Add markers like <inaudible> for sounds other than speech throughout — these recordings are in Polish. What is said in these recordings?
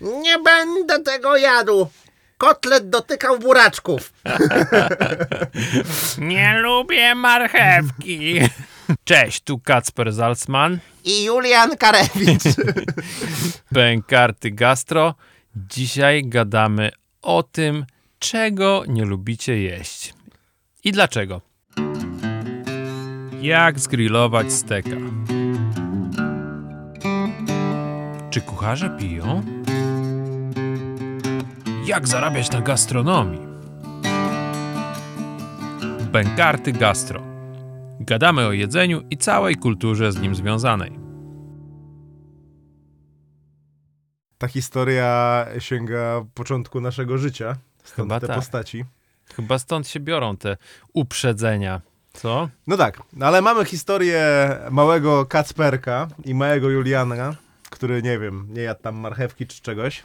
Nie będę tego jadł. Kotlet dotykał buraczków. <laughs> Nie lubię marchewki. <laughs> Cześć, tu Kacper Zalcman, I Julian Karewicz. <laughs> Pękarty Gastro. Dzisiaj gadamy o tym, czego nie lubicie jeść. I dlaczego. Jak zgrillować steka? Czy kucharze piją? Jak zarabiać na gastronomii? Bękarty Gastro. Gadamy o jedzeniu i całej kulturze z nim związanej. Ta historia sięga początku naszego życia. Stąd Chyba te tak. postaci. Chyba stąd się biorą te uprzedzenia. Co? No tak, ale mamy historię małego Kacperka i małego Juliana, który, nie wiem, nie jadł tam marchewki czy czegoś.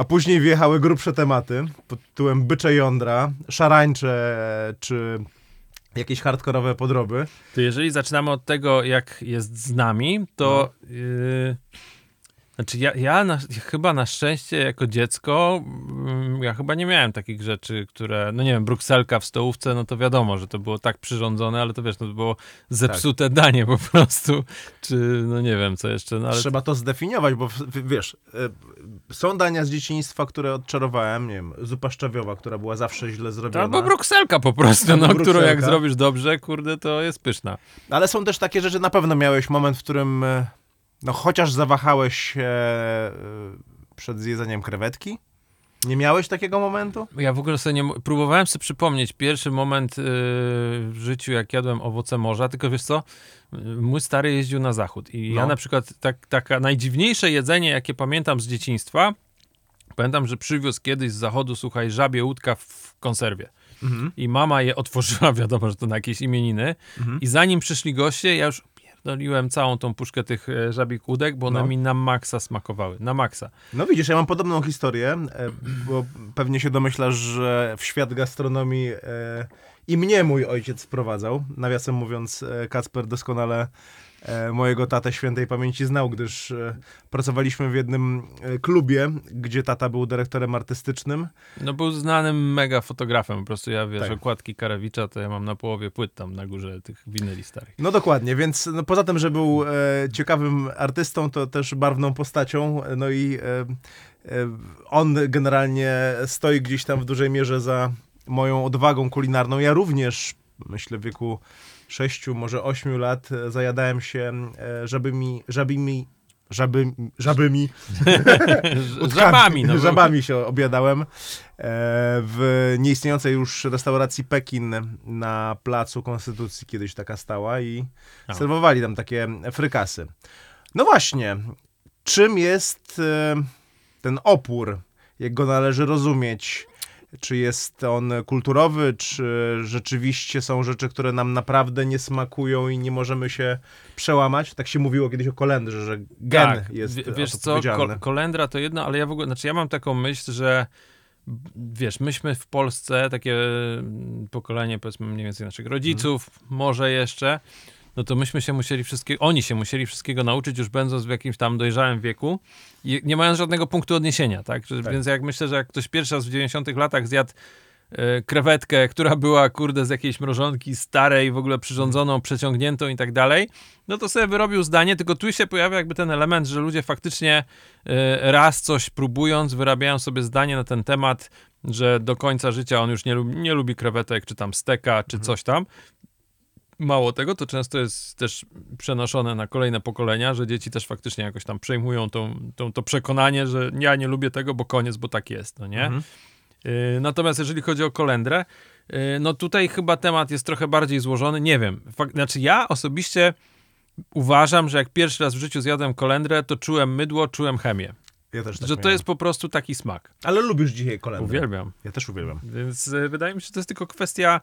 A później wjechały grubsze tematy pod tytułem bycze jądra, szarańcze czy jakieś hardkorowe podroby. To jeżeli zaczynamy od tego, jak jest z nami, to. Yy, znaczy, ja, ja na, chyba na szczęście jako dziecko, mm, ja chyba nie miałem takich rzeczy, które. No nie wiem, brukselka w stołówce, no to wiadomo, że to było tak przyrządzone, ale to wiesz, no to było zepsute danie po prostu. Czy no nie wiem, co jeszcze. No, ale Trzeba to zdefiniować, bo wiesz, y, są dania z dzieciństwa, które odczarowałem, nie wiem, zupa szczawiowa, która była zawsze źle zrobiona. Albo brukselka po prostu, no, którą jak brukselka. zrobisz dobrze, kurde, to jest pyszna. Ale są też takie rzeczy, na pewno miałeś moment, w którym e, no chociaż zawahałeś się e, przed zjedzeniem krewetki. Nie miałeś takiego momentu? Ja w ogóle sobie nie... Próbowałem sobie przypomnieć pierwszy moment yy, w życiu, jak jadłem owoce morza, tylko wiesz co, mój stary jeździł na zachód i ja No. na przykład tak, taka najdziwniejsze jedzenie, jakie pamiętam z dzieciństwa, pamiętam, że przywiózł kiedyś z zachodu, słuchaj, żabie łódka w konserwie. Mhm. I mama je otworzyła, <laughs> wiadomo, że to na jakieś imieniny. Mhm. I zanim przyszli goście, ja już pierdoliłem całą tą puszkę tych e, żabich łódek, bo one No. mi na maksa smakowały. Na maksa. No widzisz, ja mam podobną historię, e, bo pewnie się domyślasz, że w świat gastronomii e, i mnie mój ojciec wprowadzał. Nawiasem mówiąc, Kacper doskonale mojego tatę świętej pamięci znał, gdyż e, pracowaliśmy w jednym e, klubie, gdzie tata był dyrektorem artystycznym. No był znanym mega fotografem, po prostu ja, wiesz, Tak. okładki Karewicza to ja mam na połowie płyt tam na górze tych winyli starych. No dokładnie, więc no, poza tym, że był e, ciekawym artystą, to też barwną postacią, e, no i e, e, on generalnie stoi gdzieś tam w dużej mierze za moją odwagą kulinarną. Ja również, myślę w wieku 6, może 8 lat e, zajadałem się e, żabymi, żabymi, żaby, żabymi, <laughs> żabami, no. <laughs> żabami się obiadałem e, w nieistniejącej już restauracji Pekin na Placu Konstytucji kiedyś taka stała i A. serwowali tam takie frykasy. No właśnie, czym jest ten opór? Jak go należy rozumieć? Czy jest on kulturowy, czy rzeczywiście są rzeczy, które nam naprawdę nie smakują i nie możemy się przełamać? Tak się mówiło kiedyś o kolendrze, że gen tak, jest w- wiesz co, ko- kolendra to jedno, ale ja w ogóle, znaczy ja mam taką myśl, że wiesz, myśmy w Polsce, takie mm, pokolenie powiedzmy mniej więcej naszych rodziców, Mhm. może jeszcze, no to myśmy się musieli wszystkiego, oni się musieli wszystkiego nauczyć już będąc w jakimś tam dojrzałym wieku i nie mając żadnego punktu odniesienia, tak? Tak. Więc jak myślę, że jak ktoś pierwszy raz w 90 latach zjadł e, krewetkę, która była, kurde, z jakiejś mrożonki starej, w ogóle przyrządzoną, przeciągniętą i tak dalej, no to sobie wyrobił zdanie, tylko tu się pojawia jakby ten element, że ludzie faktycznie e, raz coś próbując, wyrabiają sobie zdanie na ten temat, że do końca życia on już nie, lubi, nie lubi krewetek, czy tam steka, czy coś tam. Mało tego, to często jest też przenoszone na kolejne pokolenia, że dzieci też faktycznie jakoś tam przejmują tą, tą, to przekonanie, że ja nie lubię tego, bo koniec, bo tak jest, no nie? Mhm. Y, Natomiast jeżeli chodzi o kolendrę, y, no tutaj chyba temat jest trochę bardziej złożony. Nie wiem. Znaczy ja osobiście uważam, że jak pierwszy raz w życiu zjadłem kolendrę, to czułem mydło, czułem chemię. Ja też tak że to miałem. jest po prostu taki smak. Ale lubisz dzisiaj kolendrę. Uwielbiam. Ja też uwielbiam. Więc y, wydaje mi się, że to jest tylko kwestia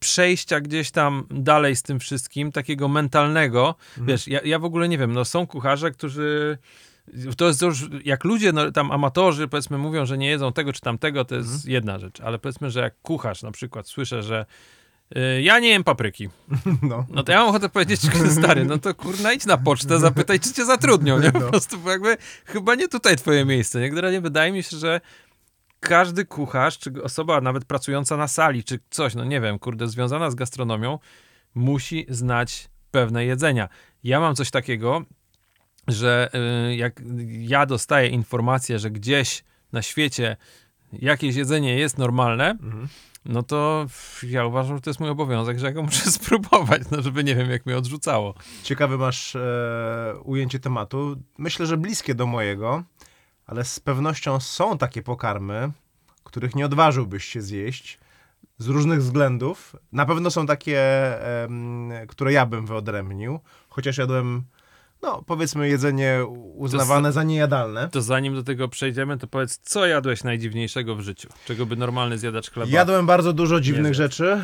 przejścia gdzieś tam dalej z tym wszystkim, takiego mentalnego. Wiesz, ja, ja w ogóle nie wiem, no są kucharze, którzy to jest już, jak ludzie, no, tam amatorzy, powiedzmy, mówią, że nie jedzą tego czy tamtego, to jest jedna rzecz, ale powiedzmy, że jak kucharz na przykład słyszę, że Y, Ja nie jem papryki. <laughs> No. No to ja mam ochotę powiedzieć, <laughs> stary, no to kurna idź na pocztę, zapytaj, czy cię zatrudnią, nie? Po No. prostu, bo jakby chyba nie tutaj twoje miejsce, nie? Generalnie wydaje mi się, że każdy kucharz, czy osoba nawet pracująca na sali, czy coś, no nie wiem, kurde, związana z gastronomią, musi znać pewne jedzenia. Ja mam coś takiego, że y, jak ja dostaję informację, że gdzieś na świecie jakieś jedzenie jest normalne, Mhm. no to ja uważam, że to jest mój obowiązek, że ja go <laughs> muszę spróbować, no żeby nie wiem, jak mnie odrzucało. Ciekawe masz e, ujęcie tematu. Myślę, że bliskie do mojego, ale z pewnością są takie pokarmy, których nie odważyłbyś się zjeść z różnych względów. Na pewno są takie, które ja bym wyodrębnił, chociaż jadłem, no powiedzmy, jedzenie uznawane za niejadalne. To zanim do tego przejdziemy, to powiedz, co jadłeś najdziwniejszego w życiu? Czego by normalny zjadacz chleba? Jadłem bardzo dużo dziwnych zjadł. rzeczy.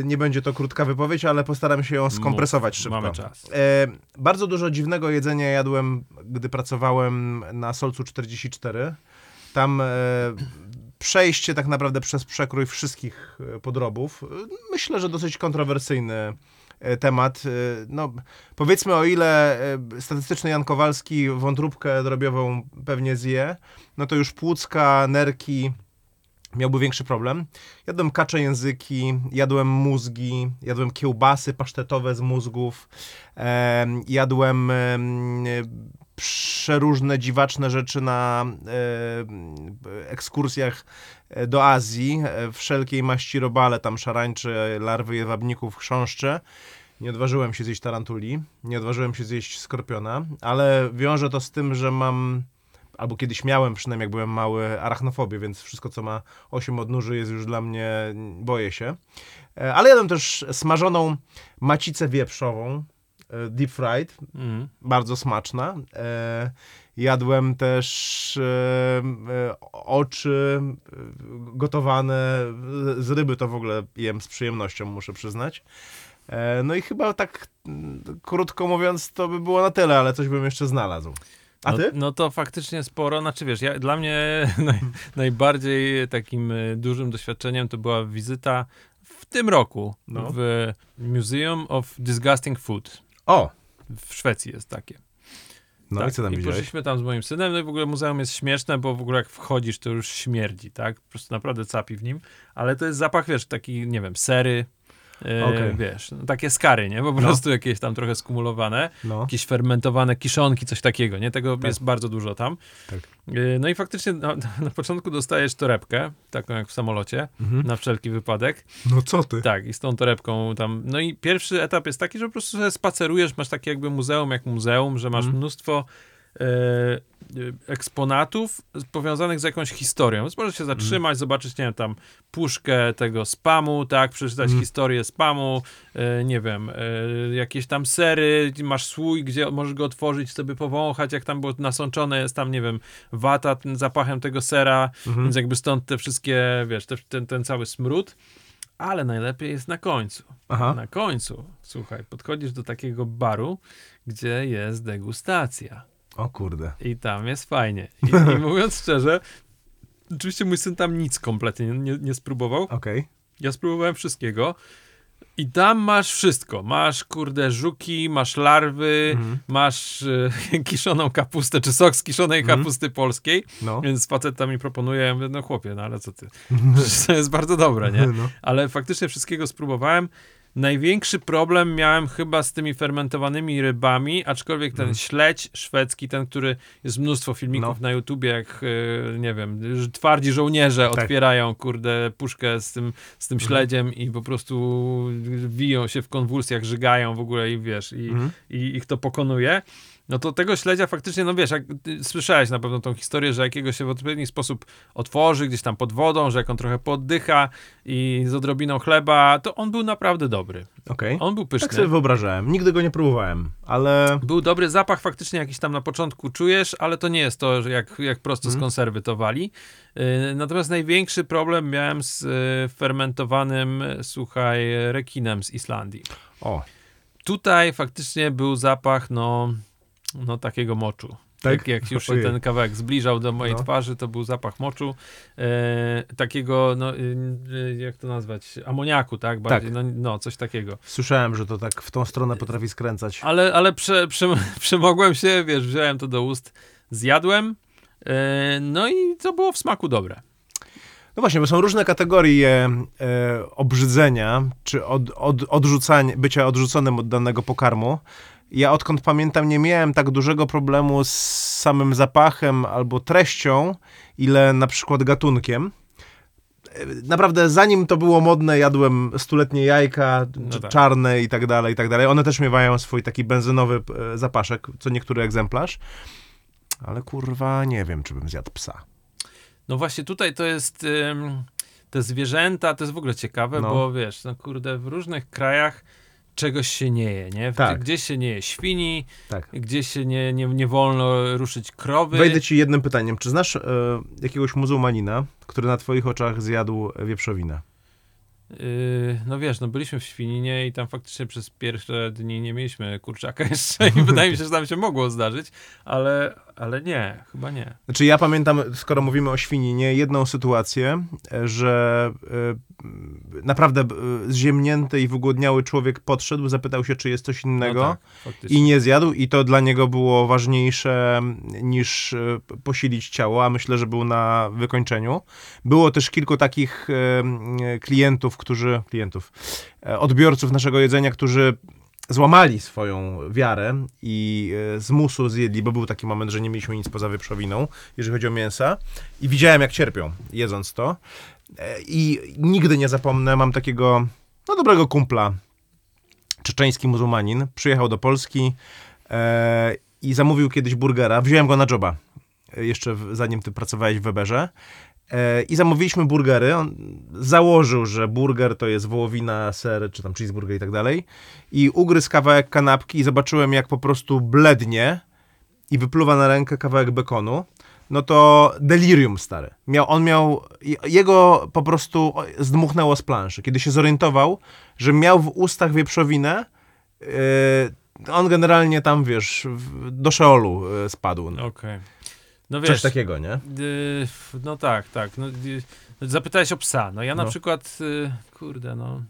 E, nie będzie to krótka wypowiedź, ale postaram się ją skompresować Mów, szybko. Mamy czas. E, bardzo dużo dziwnego jedzenia jadłem, gdy pracowałem na Solcu 44. Tam e, przejście tak naprawdę przez przekrój wszystkich podrobów. Myślę, że dosyć kontrowersyjny temat. E, No, powiedzmy, o ile e, statystyczny Jan Kowalski wątróbkę drobiową pewnie zje, no to już płucka, nerki miałby większy problem. Jadłem kacze języki, jadłem mózgi, jadłem kiełbasy pasztetowe z mózgów, em, jadłem em, przeróżne dziwaczne rzeczy na em, ekskursjach e, do Azji, e, wszelkiej maści robale, tam szarańcze, larwy jedwabników, chrząszcze. Nie odważyłem się zjeść tarantuli, nie odważyłem się zjeść skorpiona, ale wiąże to z tym, że mam, albo kiedyś miałem przynajmniej jak byłem mały, arachnofobię, więc wszystko co ma 8 odnóży jest już dla mnie, boję się. E, Ale jadłem też smażoną macicę wieprzową, e, deep fried, Mhm. bardzo smaczna. Jadłem też e, e, oczy e, gotowane z ryby, to w ogóle jem z przyjemnością, muszę przyznać. No i chyba tak mm, krótko mówiąc, to by było na tyle, ale coś bym jeszcze znalazł. A no, ty? No to faktycznie sporo. Znaczy wiesz, ja, dla mnie <laughs> naj, najbardziej takim dużym doświadczeniem to była wizyta w tym roku No. w Museum of Disgusting Food. O! W Szwecji jest takie. No tak? i co tam widziałeś? poszliśmy tam z moim synem, no i w ogóle muzeum jest śmieszne, bo w ogóle jak wchodzisz, to już śmierdzi, tak? Po prostu naprawdę capi w nim. Ale to jest zapach, wiesz, taki, nie wiem, sery, e, Okej. wiesz, no, takie skary, nie? Po prostu jakieś tam trochę skumulowane, No. jakieś fermentowane kiszonki, coś takiego, nie? Tego Tak. jest bardzo dużo tam. Tak. E, No i faktycznie na, <laughs> na początku dostajesz torebkę, taką jak w samolocie, Mhm. na wszelki wypadek. No co ty? Tak, i z tą torebką tam. No i pierwszy etap jest taki, że po prostu sobie spacerujesz, masz takie jakby muzeum jak muzeum, że masz Mhm. mnóstwo eksponatów powiązanych z jakąś historią. Więc możesz się zatrzymać, zobaczyć, nie wiem, tam puszkę tego spamu, tak, przeczytać Mhm. historię spamu, e, nie wiem, e, jakieś tam sery, masz słój, gdzie możesz go otworzyć, sobie powąchać, jak tam było nasączone, jest tam, nie wiem, wata zapachem tego sera, Mhm. więc jakby stąd te wszystkie, wiesz, te, ten, ten cały smród. Ale najlepiej jest na końcu. Aha. Na końcu, słuchaj, podchodzisz do takiego baru, gdzie jest degustacja. O kurde. I tam jest fajnie. I, i <laughs> mówiąc szczerze, oczywiście mój syn tam nic kompletnie nie, nie, spróbował. Okej. Ja spróbowałem wszystkiego. I tam masz wszystko. Masz, kurde, żuki, masz larwy, Mhm. masz e, <laughs> kiszoną kapustę, czy sok z kiszonej Mhm. kapusty polskiej. No. Więc facet tam mi proponuje, ja mówię, no chłopie, no ale co ty? Przecież <laughs> to jest bardzo dobre, nie? No. ale faktycznie wszystkiego spróbowałem. Największy problem miałem chyba z tymi fermentowanymi rybami, aczkolwiek ten Mhm. śledź szwedzki, ten, który jest mnóstwo filmików No. na YouTubie, jak e, nie wiem, że twardzi żołnierze Tak. otwierają, kurde, puszkę z tym, z tym Mhm. śledziem i po prostu wiją się w konwulsjach, żygają w ogóle i wiesz, i, Mhm. i ich to pokonuje. No to tego śledzia faktycznie, no wiesz, jak ty słyszałeś na pewno tą historię, że jakiego się w odpowiedni sposób otworzy gdzieś tam pod wodą, że jak on trochę poddycha i z odrobiną chleba, to on był naprawdę dobry. Okej. On był pyszny. Tak sobie wyobrażałem. Nigdy go nie próbowałem, ale... Był dobry zapach, faktycznie jakiś tam na początku czujesz, ale to nie jest to, że jak, jak prosto z Mhm. konserwy to wali. Yy, natomiast największy problem miałem z yy, fermentowanym, słuchaj, rekinem z Islandii. O. Tutaj faktycznie był zapach, no, no takiego moczu. Tak? Jak, jak już się Ojej. ten kawałek zbliżał do mojej No. twarzy, to był zapach moczu. E, takiego, no, y, jak to nazwać? Amoniaku, tak? Bardziej, No, no, coś takiego. Słyszałem, że to tak w tą stronę potrafi skręcać. Ale, ale prze, prze, <laughs> przemogłem się, wiesz, wziąłem to do ust, zjadłem, e, no i to było w smaku dobre. No właśnie, bo są różne kategorie e, obrzydzenia, czy od, od, odrzucania, bycia odrzuconym od danego pokarmu. Ja odkąd pamiętam, nie miałem tak dużego problemu z samym zapachem albo treścią, ile na przykład gatunkiem. E, Naprawdę, zanim to było modne, jadłem stuletnie jajka, No czy tak. czarne i tak dalej, i tak dalej. One też miewają swój taki benzynowy e, zapaszek, co niektóry egzemplarz. Ale kurwa, nie wiem, czy bym zjadł psa. No właśnie tutaj to jest, te zwierzęta, to jest w ogóle ciekawe, No. bo wiesz, no kurde, w różnych krajach czegoś się nie je, nie? Tak. Gdzieś się nie je świni, Tak. gdzieś się nie, nie, nie wolno ruszyć krowy. Wejdę ci jednym pytaniem. Czy znasz e, jakiegoś muzułmanina, który na twoich oczach zjadł wieprzowinę? Yy, no wiesz, no byliśmy w Świninie i tam faktycznie przez pierwsze dni nie mieliśmy kurczaka <laughs> jeszcze i wydaje mi się, że tam się mogło zdarzyć, ale, ale nie, chyba nie. Znaczy ja pamiętam, skoro mówimy o świninie, jedną sytuację, e, że e, naprawdę e, zziemnięty i wygłodniały człowiek podszedł, zapytał się, czy jest coś innego No tak, i nie zjadł i to dla niego było ważniejsze niż e, posilić ciało, a myślę, że był na wykończeniu. Było też kilku takich klientów, którzy, klientów, odbiorców naszego jedzenia, którzy złamali swoją wiarę i e, z musu zjedli, bo był taki moment, że nie mieliśmy nic poza wieprzowiną, jeżeli chodzi o mięsa i widziałem, jak cierpią, jedząc to. E, I nigdy nie zapomnę, mam takiego, no dobrego kumpla, czeczeński muzułmanin, przyjechał do Polski e, i zamówił kiedyś burgera. Wziąłem go na joba, e, jeszcze w, zanim ty pracowałeś w Weberze. E, I zamówiliśmy burgery. On założył, że burger to jest wołowina, ser, czy tam cheeseburger i tak dalej. I ugryzł kawałek kanapki i zobaczyłem, jak po prostu blednie i wypluwa na rękę kawałek bekonu. No to delirium stary. Miał, on miał, jego po prostu zdmuchnęło z planszy. Kiedy się zorientował, że miał w ustach wieprzowinę, yy, on generalnie tam, wiesz, do Szeolu yy, spadł. No. Okej. No Coś wiesz, takiego, nie? y, no tak, tak. No, y, zapytałeś o psa. No ja na No. przykład, y, kurde, no,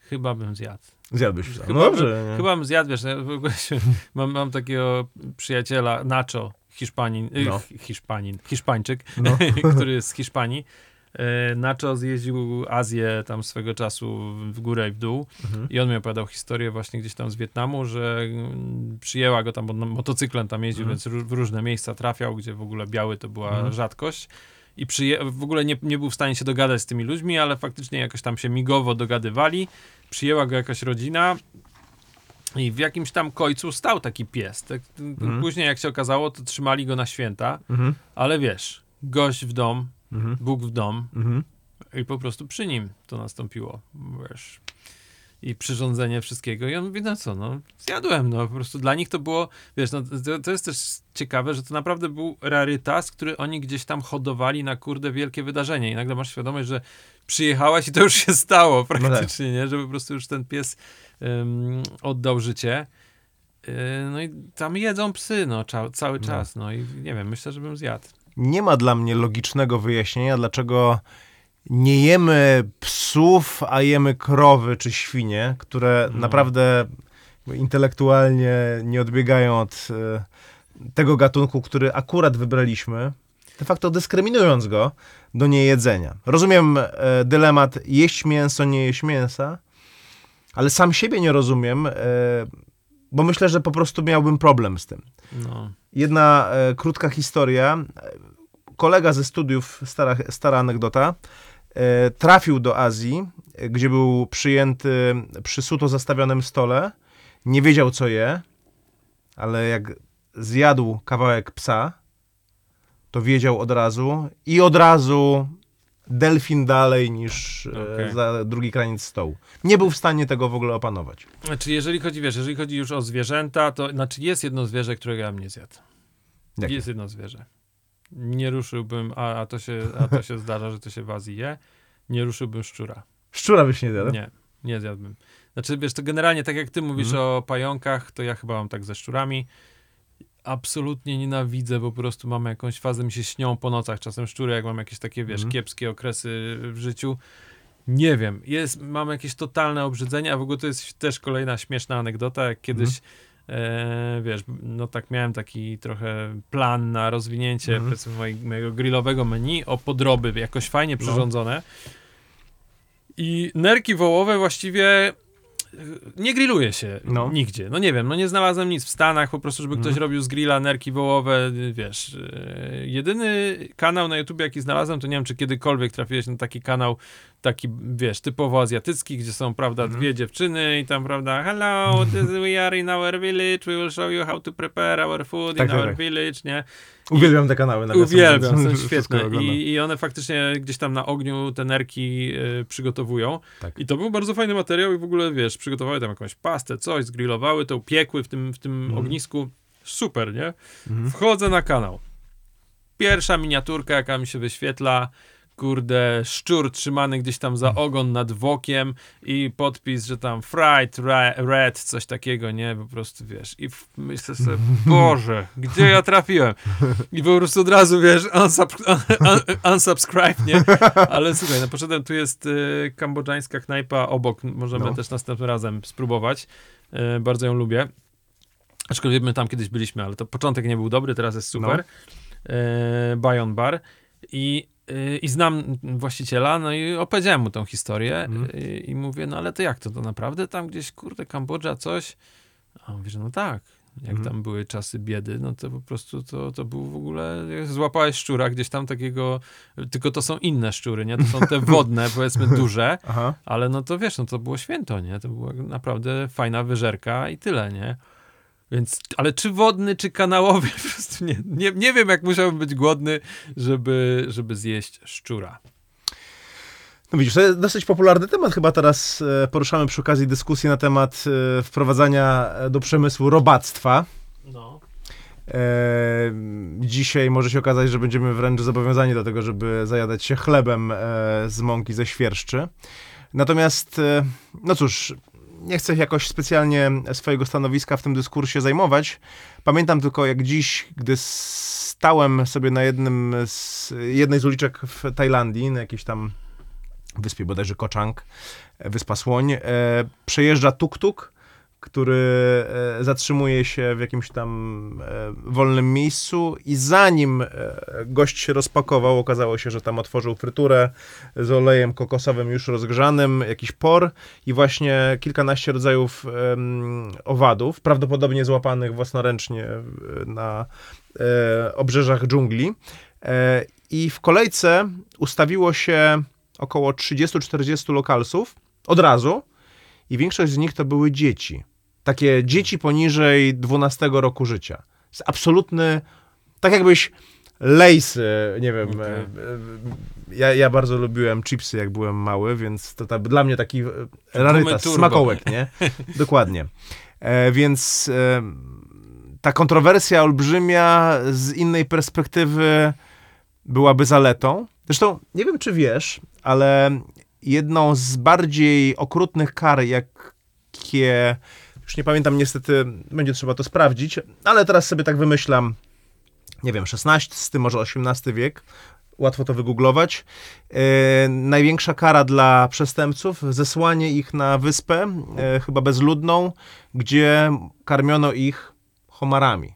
chyba bym zjadł. Zjadłeś psa. Chyba No dobrze. Bym, chyba bym zjadł, wiesz, ja ogóle się, <laughs> mam, mam takiego przyjaciela, Nacho, Hiszpanin, y, No. Hiszpanin, Hiszpańczyk, No. <laughs> który jest z Hiszpanii. E, Nacho zjeździł Azję tam swego czasu w górę i w dół Mhm. i on mi opowiadał historię właśnie gdzieś tam z Wietnamu, że mm, przyjęła go tam, bo motocyklem tam jeździł, Mhm. więc w różne miejsca trafiał, gdzie w ogóle biały to była Mhm. rzadkość. I przyje- w ogóle nie, nie był w stanie się dogadać z tymi ludźmi, ale faktycznie jakoś tam się migowo dogadywali. Przyjęła go jakaś rodzina i w jakimś tam końcu stał taki pies. Tak, Mhm. Później jak się okazało, to trzymali go na święta, Mhm. ale wiesz, gość w dom, Mhm. Bóg w dom Mhm. i po prostu przy nim to nastąpiło, wiesz. I przyrządzenie wszystkiego. I on mówi, no co, no zjadłem, no po prostu dla nich to było, wiesz, no to, to jest też ciekawe, że to naprawdę był rarytas, który oni gdzieś tam hodowali na kurde wielkie wydarzenie i nagle masz świadomość, że przyjechałeś i to już się stało praktycznie, nie? Że po prostu już ten pies oddał życie. Yy, no i tam jedzą psy, no, cza, cały No. czas, no i nie wiem, myślę, że bym zjadł. Nie ma dla mnie logicznego wyjaśnienia, dlaczego nie jemy psów, a jemy krowy czy świnie, które No. naprawdę intelektualnie nie odbiegają od e, tego gatunku, który akurat wybraliśmy, de facto dyskryminując go do niejedzenia. Rozumiem e, dylemat jeść mięso, nie jeść mięsa, ale sam siebie nie rozumiem, e, bo myślę, że po prostu miałbym problem z tym. No. Jedna e, krótka historia. Kolega ze studiów, stara, stara anegdota, e, trafił do Azji, gdzie był przyjęty przy suto zastawionym stole. Nie wiedział, co je, ale jak zjadł kawałek psa, to wiedział od razu i od razu delfin dalej niż e, Okej. za drugi kraniec stołu. Nie był w stanie tego w ogóle opanować. Znaczy, jeżeli chodzi, wiesz, jeżeli chodzi już o zwierzęta, to znaczy jest jedno zwierzę, którego ja bym nie zjadł. Jakie? Jest jedno zwierzę. Nie ruszyłbym, a, a, to się, a to się zdarza, że to się w Azji je, nie ruszyłbym szczura. Szczura byś nie zjadł? Nie, nie zjadłbym. Znaczy, wiesz, to generalnie tak jak ty mówisz Mhm. o pająkach, to ja chyba mam tak ze szczurami, absolutnie nienawidzę, po prostu mam jakąś fazę, mi się śnią po nocach czasem szczury, jak mam jakieś takie, wiesz, Mhm. kiepskie okresy w życiu. Nie wiem, jest, mam jakieś totalne obrzydzenie, a w ogóle to jest też kolejna śmieszna anegdota, jak kiedyś E, wiesz, no tak miałem taki trochę plan na rozwinięcie powiedzmy mojej, mojego grillowego menu o podroby jakoś fajnie No. przyrządzone. I nerki wołowe właściwie nie grilluje się No. nigdzie. No nie wiem, no nie znalazłem nic w Stanach, po prostu, żeby Mhm. ktoś robił z grilla nerki wołowe, wiesz. e, Jedyny kanał na YouTube, jaki znalazłem, to nie wiem, czy kiedykolwiek trafiłeś na taki kanał, taki, wiesz, typowo azjatycki, gdzie są, prawda, Mhm. dwie dziewczyny i tam, prawda, hello, this we are in our village, we will show you how to prepare our food Tak, in tak, our tak. village, nie? Uwielbiam te kanały. nawiasem Uwielbiam, są <laughs> świetne. I, I one faktycznie gdzieś tam na ogniu te nerki y, przygotowują. Tak. I to był bardzo fajny materiał i w ogóle, wiesz, przygotowały tam jakąś pastę, coś, zgrillowały to, piekły w tym, w tym Mhm. ognisku. Super, nie? Mhm. Wchodzę na kanał. Pierwsza miniaturka, jaka mi się wyświetla, kurde, szczur trzymany gdzieś tam za ogon nad wokiem i podpis, że tam fried red, coś takiego, nie? Po prostu, wiesz, i myślę sobie, <laughs> Boże, gdzie ja trafiłem? I po prostu od razu, wiesz, unsub, un, unsubscribe, nie? Ale słuchaj, no poszedłem, tu jest y, kambodżańska knajpa obok, możemy No. też następnym razem spróbować. Y, bardzo ją lubię. Aczkolwiek my tam kiedyś byliśmy, ale to początek nie był dobry, teraz jest super. E, Bayon Bar. I, I znam właściciela, no i opowiedziałem mu tą historię Mhm. e, i mówię, no ale to jak to, to naprawdę tam gdzieś, kurde, Kambodża, coś? A on mówi, że no tak, jak Mhm. tam były czasy biedy, no to po prostu to, to był w ogóle, jak złapałeś szczura gdzieś tam takiego, tylko to są inne szczury, nie? To są te <laughs> wodne, powiedzmy duże, Aha. ale no to wiesz, no to było święto, nie? To była naprawdę fajna wyżerka i tyle, nie? Więc, ale czy wodny, czy kanałowy, <laughs> po prostu nie, nie, nie wiem, jak musiałbym być głodny, żeby, żeby zjeść szczura. No widzisz, to jest dosyć popularny temat. Chyba teraz e, poruszamy przy okazji dyskusji na temat e, wprowadzania e, do przemysłu robactwa. No. E, dzisiaj może się okazać, że będziemy wręcz zobowiązani do tego, żeby zajadać się chlebem e, z mąki ze świerszczy. Natomiast, e, no cóż, nie chcę jakoś specjalnie swojego stanowiska w tym dyskursie zajmować. Pamiętam tylko jak dziś, gdy stałem sobie na jednym z, jednej z uliczek w Tajlandii, na jakiejś tam wyspie bodajże Kochang, wyspa Słoń, e, przejeżdża tuk-tuk, który e, zatrzymuje się w jakimś tam e, wolnym miejscu i zanim e, gość się rozpakował, okazało się, że tam otworzył fryturę z olejem kokosowym już rozgrzanym, jakiś por i właśnie kilkanaście rodzajów owadów, prawdopodobnie złapanych własnoręcznie na obrzeżach dżungli. I w kolejce ustawiło się około 30-40 lokalsów od razu i większość z nich to były dzieci. Takie dzieci poniżej 12 roku życia. Absolutny, tak jakbyś lejsy, nie wiem, Okej. e, e, ja, ja bardzo lubiłem chipsy, jak byłem mały, więc to ta, dla mnie taki e, rarytas, smakołek, nie? <laughs> Dokładnie. E, więc e, ta kontrowersja olbrzymia z innej perspektywy byłaby zaletą. Zresztą nie wiem, czy wiesz, ale jedną z bardziej okrutnych kar, jakie już nie pamiętam, niestety będzie trzeba to sprawdzić, ale teraz sobie tak wymyślam, nie wiem, XVI, może XVIII wiek, łatwo to wygooglować. E, największa kara dla przestępców, zesłanie ich na wyspę, e, chyba bezludną, gdzie karmiono ich homarami.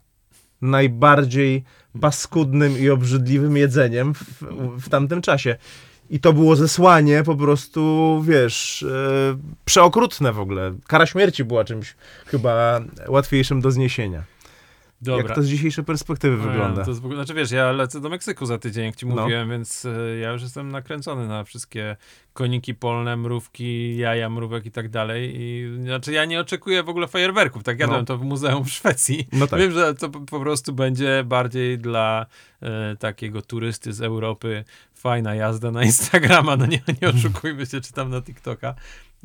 Najbardziej paskudnym i obrzydliwym jedzeniem w, w tamtym czasie. I to było zesłanie po prostu, wiesz, e, przeokrutne w ogóle. Kara śmierci była czymś chyba łatwiejszym do zniesienia. Dobra. Jak to z dzisiejszej perspektywy No ja, wygląda? To znaczy wiesz, ja lecę do Meksyku za tydzień, jak ci No. mówiłem, więc e, ja już jestem nakręcony na wszystkie koniki polne, mrówki, jaja mrówek i tak dalej. I znaczy ja nie oczekuję w ogóle fajerwerków. Tak jadłem No. to w muzeum w Szwecji. No tak. Wiem, że to po prostu będzie bardziej dla e, takiego turysty z Europy fajna jazda na Instagrama. No nie, nie oszukujmy się, czy tam na TikToka.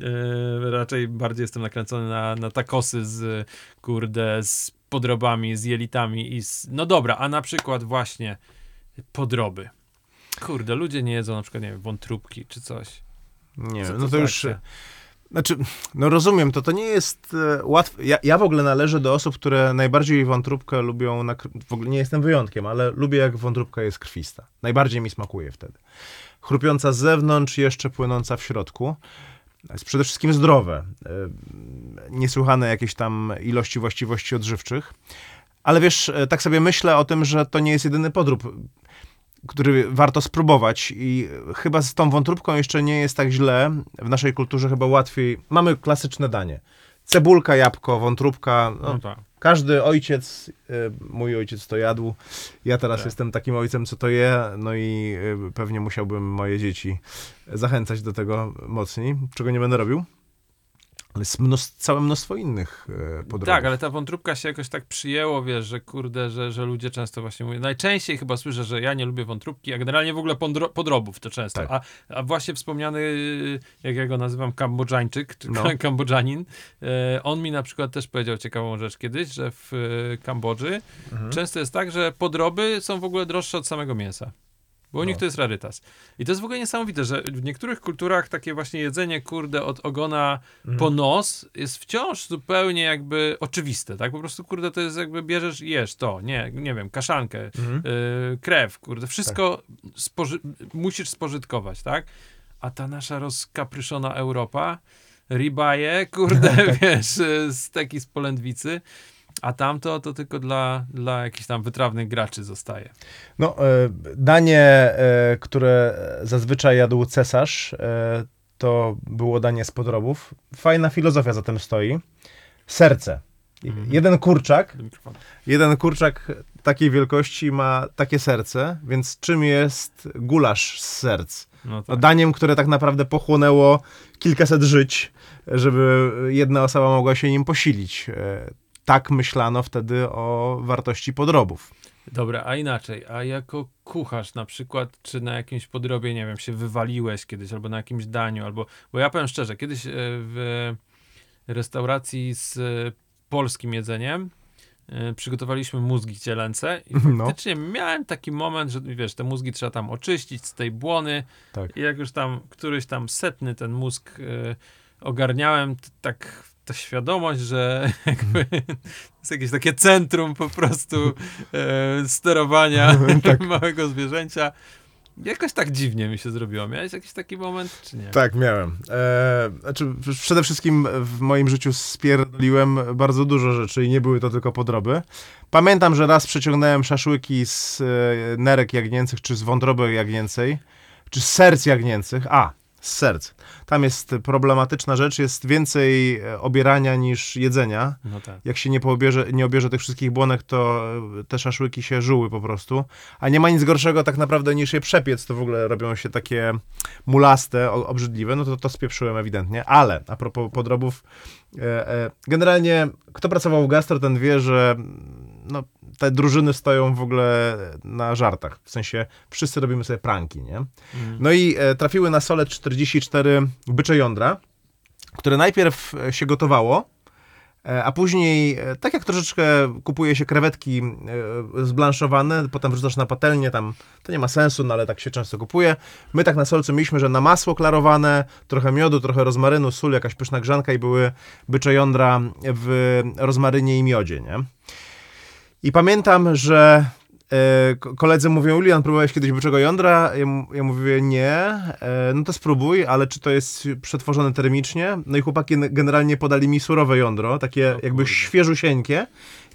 E, raczej bardziej jestem nakręcony na, na takosy z, kurde, z podrobami, z jelitami i z... No dobra, a na przykład właśnie podroby. Kurde, ludzie nie jedzą na przykład, nie wiem, wątróbki czy coś. Nie Co to no to już... znaczy? Znaczy, no rozumiem, to to nie jest e, łatwe. Ja, ja w ogóle należę do osób, które najbardziej wątróbkę lubią, na, w ogóle nie jestem wyjątkiem, ale lubię jak wątróbka jest krwista. Najbardziej mi smakuje wtedy. Chrupiąca z zewnątrz, jeszcze płynąca w środku. Jest przede wszystkim zdrowe. E, Niesłychane jakieś tam ilości właściwości odżywczych. Ale wiesz, e, tak sobie myślę o tym, że to nie jest jedyny podrób, który warto spróbować i chyba z tą wątróbką jeszcze nie jest tak źle. W naszej kulturze chyba łatwiej. Mamy klasyczne danie. Cebulka, jabłko, wątróbka. No, No tak. każdy ojciec, y, mój ojciec to jadł. Ja teraz Tak. jestem takim ojcem, co to je. No i y, pewnie musiałbym moje dzieci zachęcać do tego mocniej, czego nie będę robił. Ale jest mnóstwo, całe mnóstwo innych y, podróbów. Tak, ale ta wątróbka się jakoś tak przyjęło, wiesz, że kurde, że, że ludzie często właśnie mówią. Najczęściej chyba słyszę, że ja nie lubię wątróbki, a generalnie w ogóle podro- podrobów to często. Tak. A, a właśnie wspomniany, jak ja go nazywam, Kambodżańczyk, czy No. <laughs> Kambodżanin, e, on mi na przykład też powiedział ciekawą rzecz kiedyś, że w e, Kambodży Mhm. często jest tak, że podroby są w ogóle droższe od samego mięsa. Bo u nich No. to jest rarytas. I to jest w ogóle niesamowite, że w niektórych kulturach takie właśnie jedzenie, kurde, od ogona Mhm. po nos jest wciąż zupełnie jakby oczywiste, tak? Po prostu, kurde, to jest jakby bierzesz i jesz to, nie, nie wiem, kaszankę, Mhm. y, krew, kurde, wszystko spoży- musisz spożytkować, tak? A ta nasza rozkapryszona Europa, ribaje, kurde, <laughs> wiesz, y, steki z polędwicy, a tamto to tylko dla, dla jakichś tam wytrawnych graczy zostaje. No, e, danie, e, które zazwyczaj jadł cesarz, e, to było danie z podrobów. Fajna filozofia za tym stoi. Serce. Mhm. Jeden kurczak, jeden kurczak takiej wielkości ma takie serce, więc czym jest gulasz z serc? No No, tak. daniem, które tak naprawdę pochłonęło kilkaset żyć, żeby jedna osoba mogła się nim posilić. Tak myślano wtedy o wartości podrobów. Dobra, a inaczej, a jako kucharz na przykład, czy na jakimś podrobie, nie wiem, się wywaliłeś kiedyś, albo na jakimś daniu, albo, bo ja powiem szczerze, kiedyś e, w restauracji z e, polskim jedzeniem e, przygotowaliśmy mózgi cielęce i <laughs> No. faktycznie miałem taki moment, że wiesz, te mózgi trzeba tam oczyścić z tej błony Tak. i jak już tam któryś tam setny ten mózg ogarniałem, tak ta świadomość, że <laughs> jakby jest jakieś takie centrum po prostu e, sterowania <laughs> <laughs> małego zwierzęcia. Jakoś tak dziwnie mi się zrobiło. Miałeś jakiś taki moment, czy nie? Tak, miałem. E, znaczy, przede wszystkim w moim życiu spierdoliłem bardzo dużo rzeczy i nie były to tylko podroby. Pamiętam, że raz przeciągnąłem szaszłyki z e, nerek jagnięcych, czy z wątroby jagnięcej, czy z serc jagnięcych. A, z serc. Tam jest problematyczna rzecz, jest więcej e, obierania niż jedzenia. No tak. Jak się nie, poobierze, nie obierze tych wszystkich błonek, to e, te szaszłyki się żuły po prostu. A nie ma nic gorszego tak naprawdę niż je przepiec, to w ogóle robią się takie mulaste, obrzydliwe, no to to spieprzyłem ewidentnie. Ale a propos podrobów, e, generalnie kto pracował w gastro, ten wie, że mm, no, te drużyny stoją w ogóle na żartach. W sensie wszyscy robimy sobie pranki, nie? Mm. No i e, trafiły na sole 44 bycze jądra, które najpierw e, się gotowało, e, a później, e, tak jak troszeczkę kupuje się krewetki zblanszowane, potem wrzucasz na patelnię, tam to nie ma sensu, no ale tak się często kupuje. My tak na solcu mieliśmy, że na masło klarowane, trochę miodu, trochę rozmarynu, sól, jakaś pyszna grzanka i były bycze jądra w rozmarynie i miodzie, nie? I pamiętam, że e, ko- koledzy mówią, Julian, próbowałeś kiedyś byczego jądra? Ja, mówię, nie. E, no to spróbuj, ale czy to jest przetworzone termicznie? No i chłopaki generalnie podali mi surowe jądro, takie O jakby świeżusieńkie.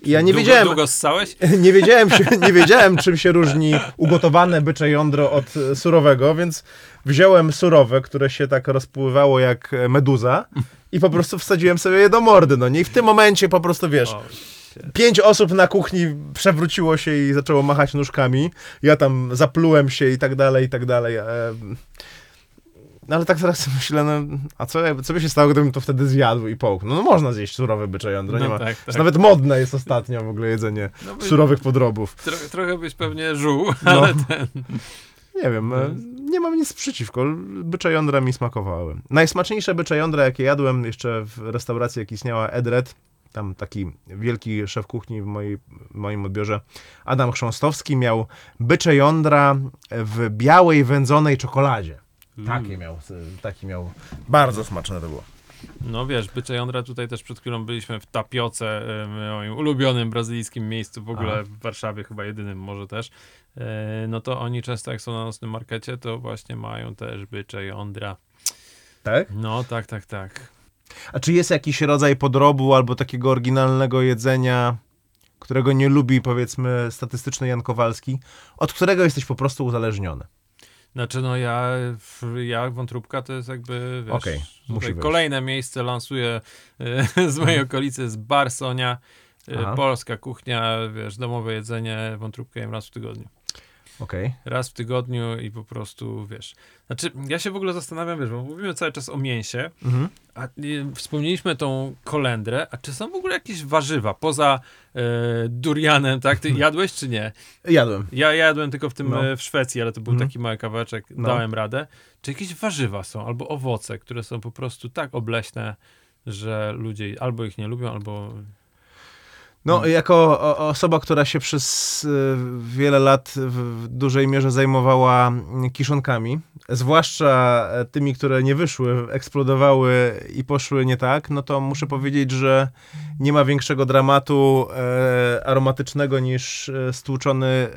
I ja nie długo, wiedziałem, Długo ssałeś? <laughs> nie wiedziałem, nie wiedziałem, czym się różni ugotowane bycze jądro od e, surowego, więc wziąłem surowe, które się tak rozpływało jak meduza i po prostu wsadziłem sobie je do mordy, no nie? I w tym momencie po prostu, wiesz, pięć osób na kuchni przewróciło się i zaczęło machać nóżkami. Ja tam zaplułem się i tak dalej, i tak dalej. E, No ale tak zaraz sobie <laughs> myślę, no, a co, co by się stało, gdybym to wtedy zjadł i połknął? No można zjeść surowe bycze jądro, nie No ma. tak, tak. Nawet modne jest ostatnio w ogóle jedzenie No by- surowych podrobów. Tro, trochę byś pewnie żuł, No. <laughs> ale ten... Nie wiem, e, nie mam nic przeciwko. Bycze jądra mi smakowały. Najsmaczniejsze bycze jądra, jakie jadłem jeszcze w restauracji, jak istniała Edred, tam taki wielki szef kuchni w, mojej, w moim odbiorze, Adam Chrząstowski, miał bycze jądra w białej wędzonej czekoladzie. Takie miał, taki miał. Bardzo smaczne to było. No wiesz, bycze jądra tutaj też przed chwilą byliśmy w Tapioce, e, moim ulubionym brazylijskim miejscu, w ogóle Aha. w Warszawie chyba jedynym może też. E, No to oni często jak są na nocnym markecie, to właśnie mają też bycze jądra. Tak? No tak, tak, tak. A czy jest jakiś rodzaj podrobu albo takiego oryginalnego jedzenia, którego nie lubi, powiedzmy, statystyczny Jan Kowalski, od którego jesteś po prostu uzależniony? Znaczy no ja, ja wątróbka to jest jakby, wiesz, Okej, musi kolejne miejsce lansuję e, <laughs> z mojej okolicy, jest bar Sonia, e, Aha. polska kuchnia, wiesz, domowe jedzenie, wątróbkę jem raz w tygodniu. Okej. raz w tygodniu i po prostu, wiesz. Znaczy, ja się w ogóle zastanawiam, wiesz, bo mówimy cały czas o mięsie, Mhm. a y, wspomnieliśmy tą kolendrę, a czy są w ogóle jakieś warzywa poza e, durianem, tak? Ty jadłeś czy nie? Jadłem. Ja jadłem tylko w tym No. e, w Szwecji, ale to był Mhm. taki mały kawałeczek, No. dałem radę. Czy jakieś warzywa są, albo owoce, które są po prostu tak obleśne, że ludzie albo ich nie lubią, albo... No, jako o, osoba, która się przez y, wiele lat w, dużej mierze zajmowała mm, kiszonkami, zwłaszcza tymi, które nie wyszły, eksplodowały i poszły nie tak, no to muszę powiedzieć, że nie ma większego dramatu e, aromatycznego niż e, stłuczony